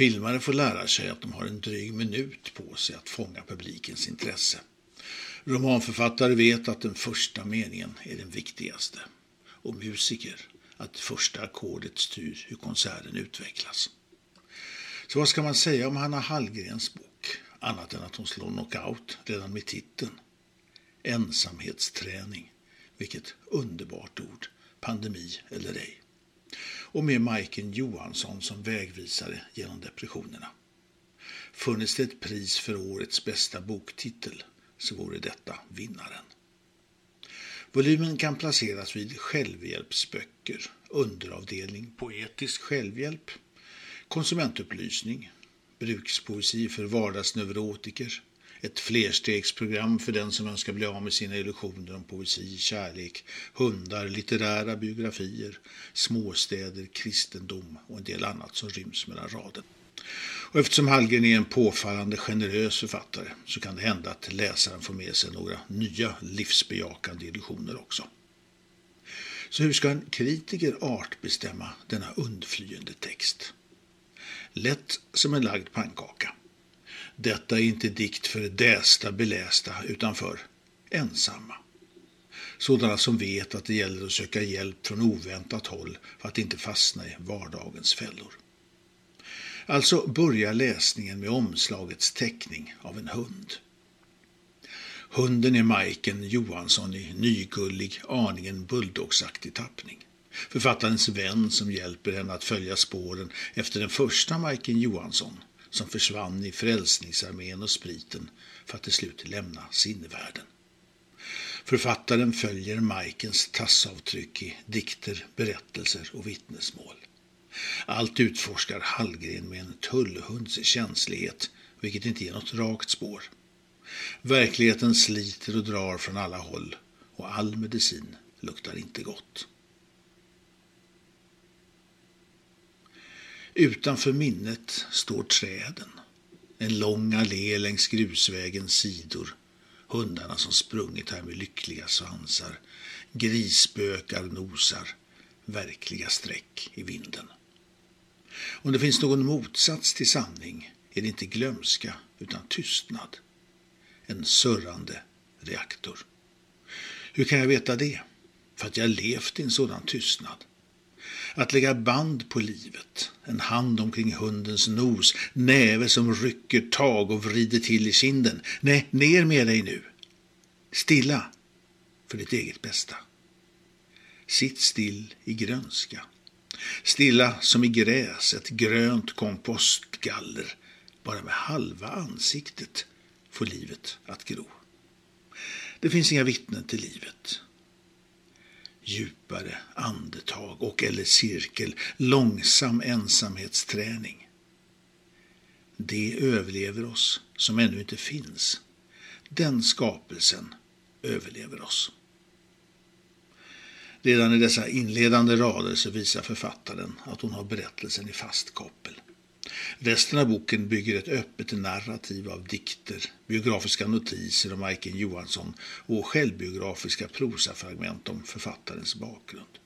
Filmare får lära sig att de har en dryg minut på sig att fånga publikens intresse. Romanförfattare vet att den första meningen är den viktigaste. Och musiker att första ackordet styr hur konserten utvecklas. Så vad ska man säga om Hanna Hallgrens bok? Annat än att hon slår knockout redan med titeln. Ensamhetsträning. Vilket underbart ord. Pandemi eller ej. Och med Majken Johansson som vägvisare genom depressionerna. Funnits det ett pris för årets bästa boktitel så vore detta vinnaren. Volymen kan placeras vid självhjälpsböcker, underavdelning poetisk självhjälp, konsumentupplysning, brukspoesi för vardagsneurotiker, ett flerstegsprogram för den som önskar bli av med sina illusioner om poesi, kärlek, hundar, litterära biografier, småstäder, kristendom och en del annat som ryms mellan raden. Och eftersom Hallgren är en påfallande generös författare så kan det hända att läsaren får med sig några nya livsbejakande illusioner också. Så hur ska en kritiker artbestämma denna undflyende text? Lätt som en lagd pannkaka. Detta är inte dikt för dästa belästa utan för ensamma. Sådana som vet att det gäller att söka hjälp från oväntat håll för att inte fastna i vardagens fällor. Alltså börjar läsningen med omslagets teckning av en hund. Hunden är Majken Johansson i nygullig, aningen bulldogsaktig tappning. Författarens vän som hjälper henne att följa spåren efter den första Majken Johansson som försvann i frälsningsarmén och spriten för att till slut lämna sinnevärlden. Författaren följer Majkens tassavtryck i dikter, berättelser och vittnesmål. Allt utforskar Hallgren med en tullhunds känslighet, vilket inte ger något rakt spår. Verkligheten sliter och drar från alla håll och all medicin luktar inte gott. Utanför minnet står träden. En lång allé längs grusvägens sidor. Hundarna som sprungit här med lyckliga svansar. Grisbökar nosar. Verkliga streck i vinden. Om det finns någon motsats till sanning är det inte glömska utan tystnad. En surrande reaktor. Hur kan jag veta det? För att jag levt i en sådan tystnad. Att lägga band på livet, en hand omkring hundens nos, näve som rycker tag och vrider till i kinden. Nej, ner med dig nu. Stilla, för ditt eget bästa. Sitt still i grönska. Stilla som i gräs, ett grönt kompostgaller. Bara med halva ansiktet får livet att gro. Det finns inga vittnen till livet. Djupare andetag och eller cirkel, långsam ensamhetsträning. Det överlever oss som ännu inte finns. Den skapelsen överlever oss. Redan i dessa inledande rader så visar författaren att hon har berättelsen i fast koppel. Resten av boken bygger ett öppet narrativ av dikter, biografiska notiser om Majken Johansson och självbiografiska prosafragment om författarens bakgrund.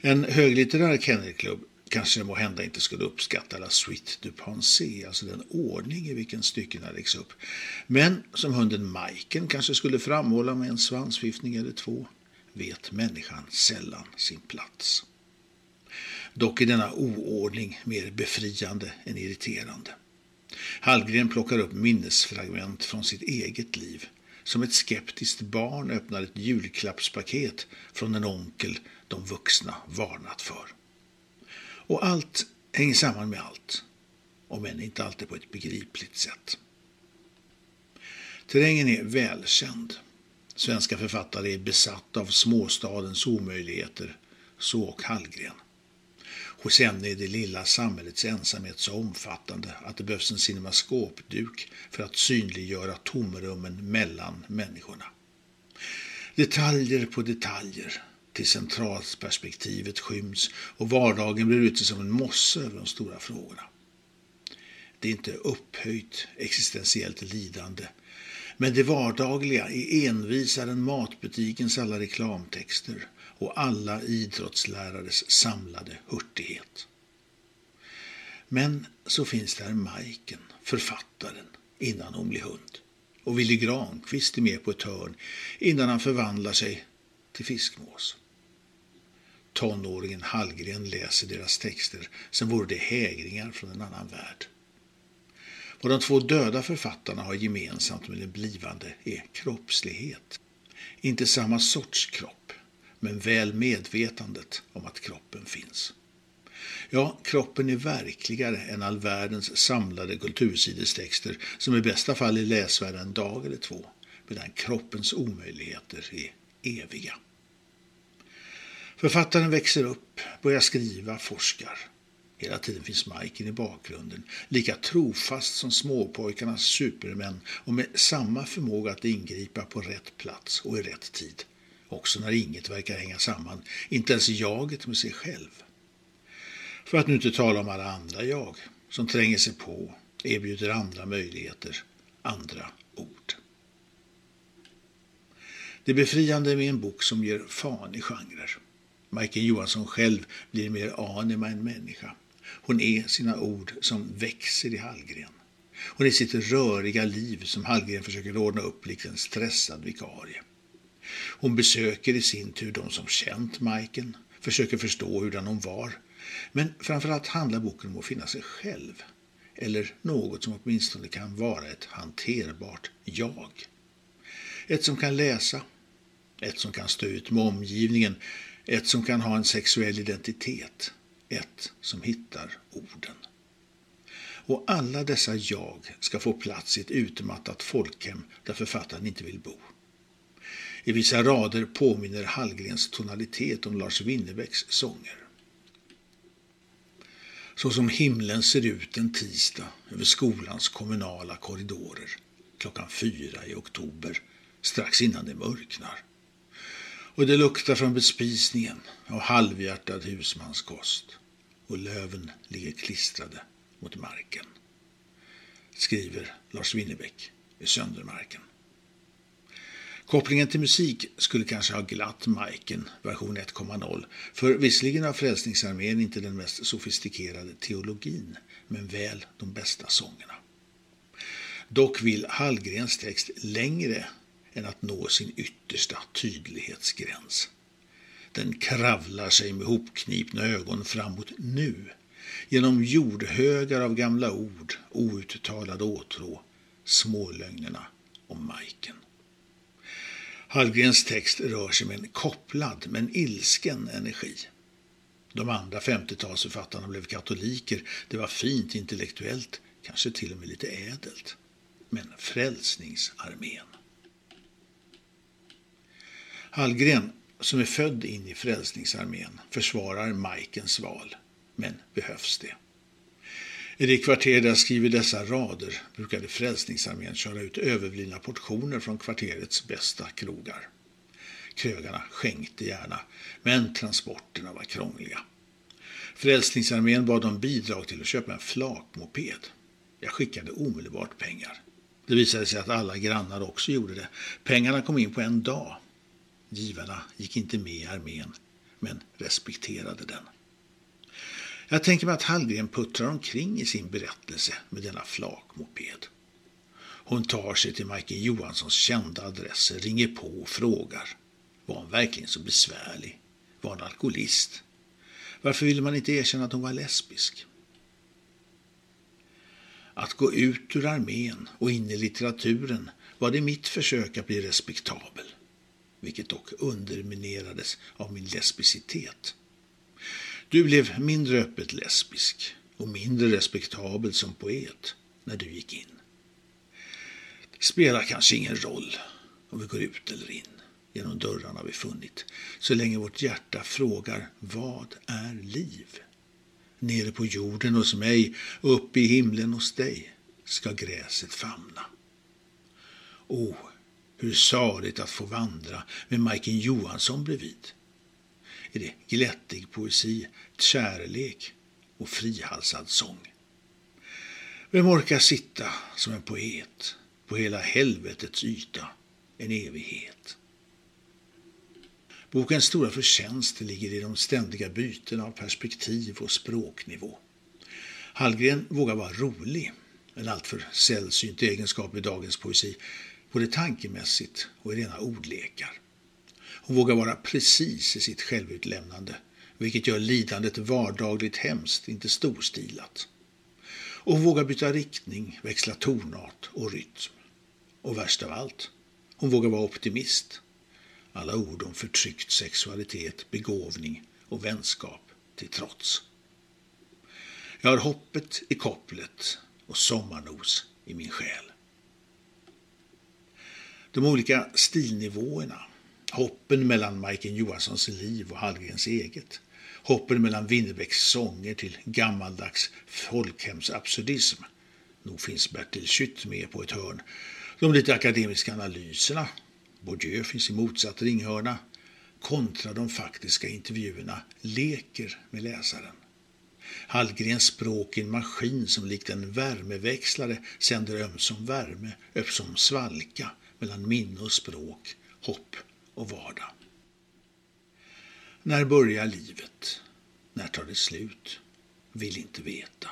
En höglitterär kennelklubb kanske må hända inte skulle uppskatta la suite du pensée, alltså den ordning i vilken styckena läggs upp. Men som hunden Majken kanske skulle framhålla med en svansviftning eller två vet människan sällan sin plats. Dock är denna oordning mer befriande än irriterande. Hallgren plockar upp minnesfragment från sitt eget liv. Som ett skeptiskt barn öppnar ett julklappspaket från en onkel de vuxna varnat för. Och allt hänger samman med allt, om än inte alltid på ett begripligt sätt. Terrängen är välkänd. Svenska författare är besatta av småstadens omöjligheter, så och Hallgren. Hos henne är det lilla samhällets ensamhet så omfattande att det behövs en cinemaskopduk för att synliggöra tomrummen mellan människorna. Detaljer på detaljer till centralperspektivet skyms och vardagen blir ute som en mosse över de stora frågorna. Det är inte upphöjt existentiellt lidande men det vardagliga är envisare än matbutikens alla reklamtexter och alla idrottslärares samlade hurtighet. Men så finns där Majken, författaren, innan hon blir hund. Och Willy Granqvist är med på ett hörn innan han förvandlar sig till fiskmås. Tonåringen Hallgren läser deras texter som vore det hägringar från en annan värld. Vad de två döda författarna har gemensamt med den blivande är kroppslighet. Inte samma sorts kropp, men väl medvetandet om att kroppen finns. Ja, kroppen är verkligare än all världens samlade kultursidestexter som i bästa fall är läsvärda en dag eller två, medan kroppens omöjligheter är eviga. Författaren växer upp, börjar skriva, forskar. Hela tiden finns Majken i bakgrunden, lika trofast som småpojkarnas supermän och med samma förmåga att ingripa på rätt plats och i rätt tid. Också när inget verkar hänga samman, inte ens jaget med sig själv. För att nu inte tala om alla andra jag som tränger sig på, erbjuder andra möjligheter, andra ord. Det är befriande med en bok som ger fan i genrer. Majken Johansson själv blir mer anima än människa. Hon är sina ord som växer i Hallgren. Hon är sitt röriga liv som Hallgren försöker ordna upp likt en stressad vikarie. Hon besöker i sin tur de som känt Majken, försöker förstå hurdan hon var. Men framförallt handlar boken om att finna sig själv. Eller något som åtminstone kan vara ett hanterbart jag. Ett som kan läsa, ett som kan stå ut med omgivningen, ett som kan ha en sexuell identitet, ett som hittar orden. Och alla dessa jag ska få plats i ett utmattat folkhem där författaren inte vill bo. I vissa rader påminner Hallgrens tonalitet om Lars Winnerbäcks sånger. Så som himlen ser ut en tisdag över skolans kommunala korridorer klockan fyra i oktober strax innan det mörknar. Och det luktar från bespisningen av halvhjärtad husmanskost och löven ligger klistrade mot marken. Skriver Lars Winnerbäck i Söndermarken. Kopplingen till musik skulle kanske ha glatt Majken, version 1.0, för visserligen har Frälsningsarmén inte den mest sofistikerade teologin, men väl de bästa sångerna. Dock vill Hallgrens text längre än att nå sin yttersta tydlighetsgräns. Den kravlar sig med hopknipna ögon framåt nu, genom jordhögar av gamla ord, outtalad åtrå, smålögnerna om Majken. Hallgrens text rör sig med en kopplad men ilsken energi. De andra 50-talsförfattarna blev katoliker. Det var fint intellektuellt, kanske till och med lite ädelt. Men Frälsningsarmén. Hallgren, som är född in i Frälsningsarmén, försvarar Majkens val. Men behövs det? I det kvarter där jag skriver dessa rader brukade Frälsningsarmén köra ut överblivna portioner från kvarterets bästa krogar. Krögarna skänkte gärna, men transporterna var krångliga. Frälsningsarmén bad om bidrag till att köpa en flakmoped. Jag skickade omedelbart pengar. Det visade sig att alla grannar också gjorde det. Pengarna kom in på en dag. Givarna gick inte med i armén, men respekterade den. Jag tänker mig att Hallgren puttrar omkring i sin berättelse med denna flakmoped. Hon tar sig till Majken Johanssons kända adresser, ringer på och frågar. Var hon verkligen så besvärlig? Var hon alkoholist? Varför ville man inte erkänna att hon var lesbisk? Att gå ut ur armén och in i litteraturen var det mitt försök att bli respektabel, vilket dock underminerades av min lesbicitet. Du blev mindre öppet lesbisk och mindre respektabel som poet när du gick in. Det spelar kanske ingen roll om vi går ut eller in genom dörrarna vi funnit, så länge vårt hjärta frågar vad är liv? Nere på jorden hos mig uppe i himlen hos dig ska gräset famna. O, oh, hur saligt att få vandra med Majken Johansson bredvid är det glättig poesi, kärlek och frihalsad sång. Vem orkar sitta som en poet på hela helvetets yta en evighet? Bokens stora förtjänst ligger i de ständiga bytena av perspektiv och språknivå. Hallgren vågar vara rolig, en alltför sällsynt egenskap i dagens poesi, både tankemässigt och i rena ordlekar. Hon vågar vara precis i sitt självutlämnande, vilket gör lidandet vardagligt hemskt, inte storstilat. Och hon vågar byta riktning, växla tonart och rytm. Och värst av allt, hon vågar vara optimist. Alla ord om förtryckt sexualitet, begåvning och vänskap till trots. Jag har hoppet i kopplet och sommarnos i min själ. De olika stilnivåerna, hoppen mellan Majken Johanssons liv och Hallgrens eget, hoppen mellan Winnerbäcks sånger till gammaldags folkhemsabsurdism. Nog finns Bertil Schütt med på ett hörn. De lite akademiska analyserna, Bourdieu finns i motsatt ringhörna, kontra de faktiska intervjuerna leker med läsaren. Hallgrens språk är en maskin som likt en värmeväxlare sänder ömsom värme, ömsom svalka mellan minne och språk, hopp och vardag. När börjar livet? När tar det slut? Vill inte veta.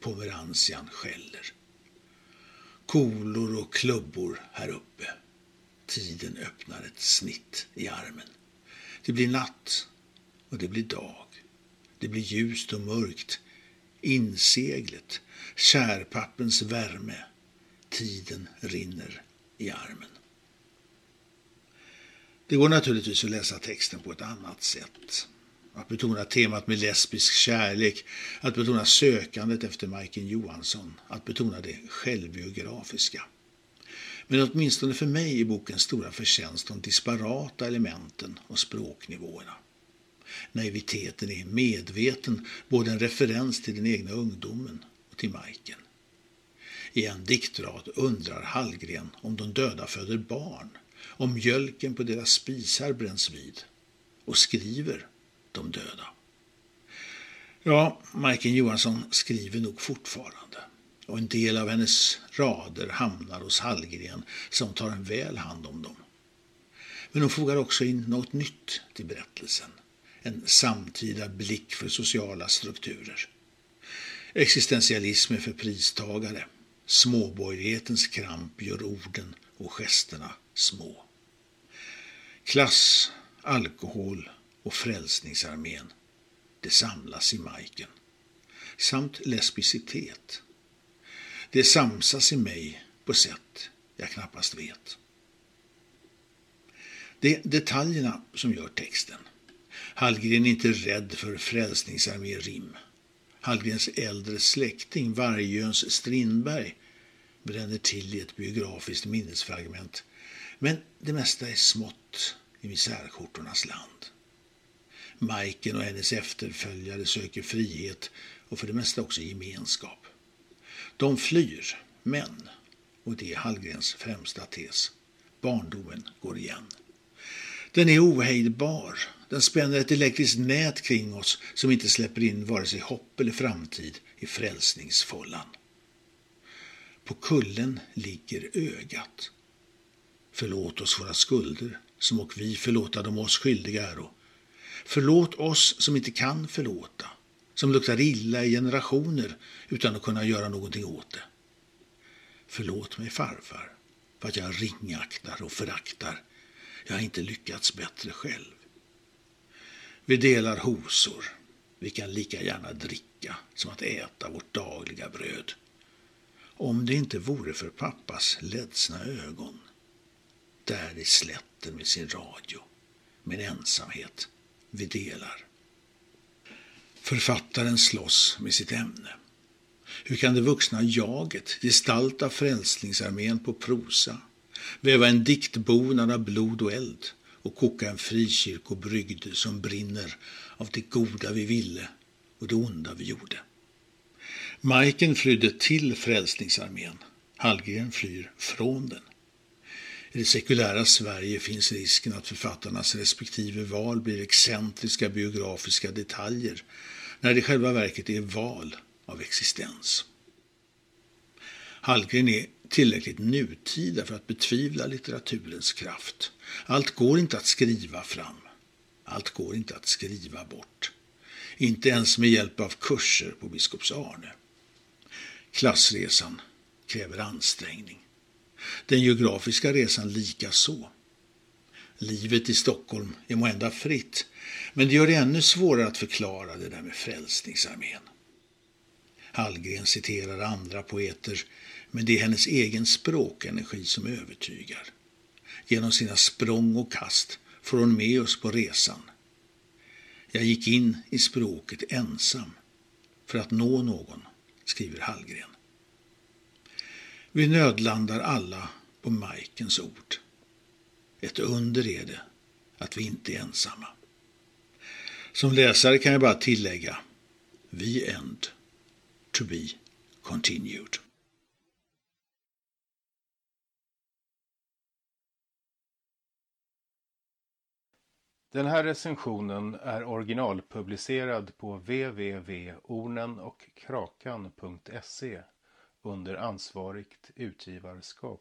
Pomerantian skäller. Kolor och klubbor här uppe. Tiden öppnar ett snitt i armen. Det blir natt och det blir dag. Det blir ljust och mörkt. Inseglet, kärpappens värme. Tiden rinner i armen. Det går naturligtvis att läsa texten på ett annat sätt. Att betona temat med lesbisk kärlek, att betona sökandet efter Majken Johansson, att betona det självbiografiska. Men åtminstone för mig är bokens stora förtjänst de disparata elementen och språknivåerna. Naiviteten är medveten, både en referens till den egna ungdomen och till Majken. I en diktrad undrar Hallgren om de döda föder barn, och mjölken på deras spisar bränns vid och skriver de döda. Ja, Majken Johansson skriver nog fortfarande och en del av hennes rader hamnar hos Hallgren som tar en väl hand om dem. Men hon fogar också in något nytt till berättelsen. En samtida blick för sociala strukturer. Existentialism är för pristagare. Småborgerlighetens kramp gör orden och gesterna små. Klass, alkohol och Frälsningsarmén, det samlas i Majken. Samt lesbicitet. Det samsas i mig på sätt jag knappast vet. Det är detaljerna som gör texten. Hallgren är inte rädd för Frälsningsarmé-rim. Hallgrens äldre släkting Vargöns Strindberg bränner till i ett biografiskt minnesfragment. Men det mesta är smått i misärskjortornas land. Majken och hennes efterföljare söker frihet och för det mesta också gemenskap. De flyr, men, och det är Hallgrens främsta tes, barndomen går igen. Den är ohejdbar. Den spänner ett elektriskt nät kring oss som inte släpper in vare sig hopp eller framtid i frälsningsfållan. På kullen ligger ögat. Förlåt oss våra skulder, som och vi förlåta dem oss skyldiga äro. Förlåt oss som inte kan förlåta, som luktar illa i generationer utan att kunna göra någonting åt det. Förlåt mig farfar, för att jag ringaktar och föraktar. Jag har inte lyckats bättre själv. Vi delar hosor. Vi kan lika gärna dricka som att äta vårt dagliga bröd. Om det inte vore för pappas ledsna ögon. Där i slätten med sin radio. Min ensamhet vi delar. Författaren slåss med sitt ämne. Hur kan det vuxna jaget gestalta Frälsningsarmén på prosa, väva en diktbonad av blod och eld och koka en frikyrkobrygd som brinner av det goda vi ville och det onda vi gjorde? Majken flydde till Frälsningsarmén. Hallgren flyr från den. I det sekulära Sverige finns risken att författarnas respektive val blir excentriska biografiska detaljer när det i själva verket är val av existens. Hallgren är tillräckligt nutida för att betvivla litteraturens kraft. Allt går inte att skriva fram. Allt går inte att skriva bort. Inte ens med hjälp av kurser på Biskops Arne. Klassresan kräver ansträngning. Den geografiska resan lika så. Livet i Stockholm är måhända fritt, men det gör det ännu svårare att förklara det där med Frälsningsarmén. Hallgren citerar andra poeter, men det är hennes egen språkenergi som övertygar. Genom sina språng och kast får hon med oss på resan. Jag gick in i språket ensam för att nå någon, skriver Hallgren. Vi nödlandar alla på Majkens ord. Ett under är det att vi inte är ensamma. Som läsare kan jag bara tillägga The End. To be continued. Den här recensionen är originalpublicerad på www.ornenochkrakan.se under ansvarigt utgivarskap.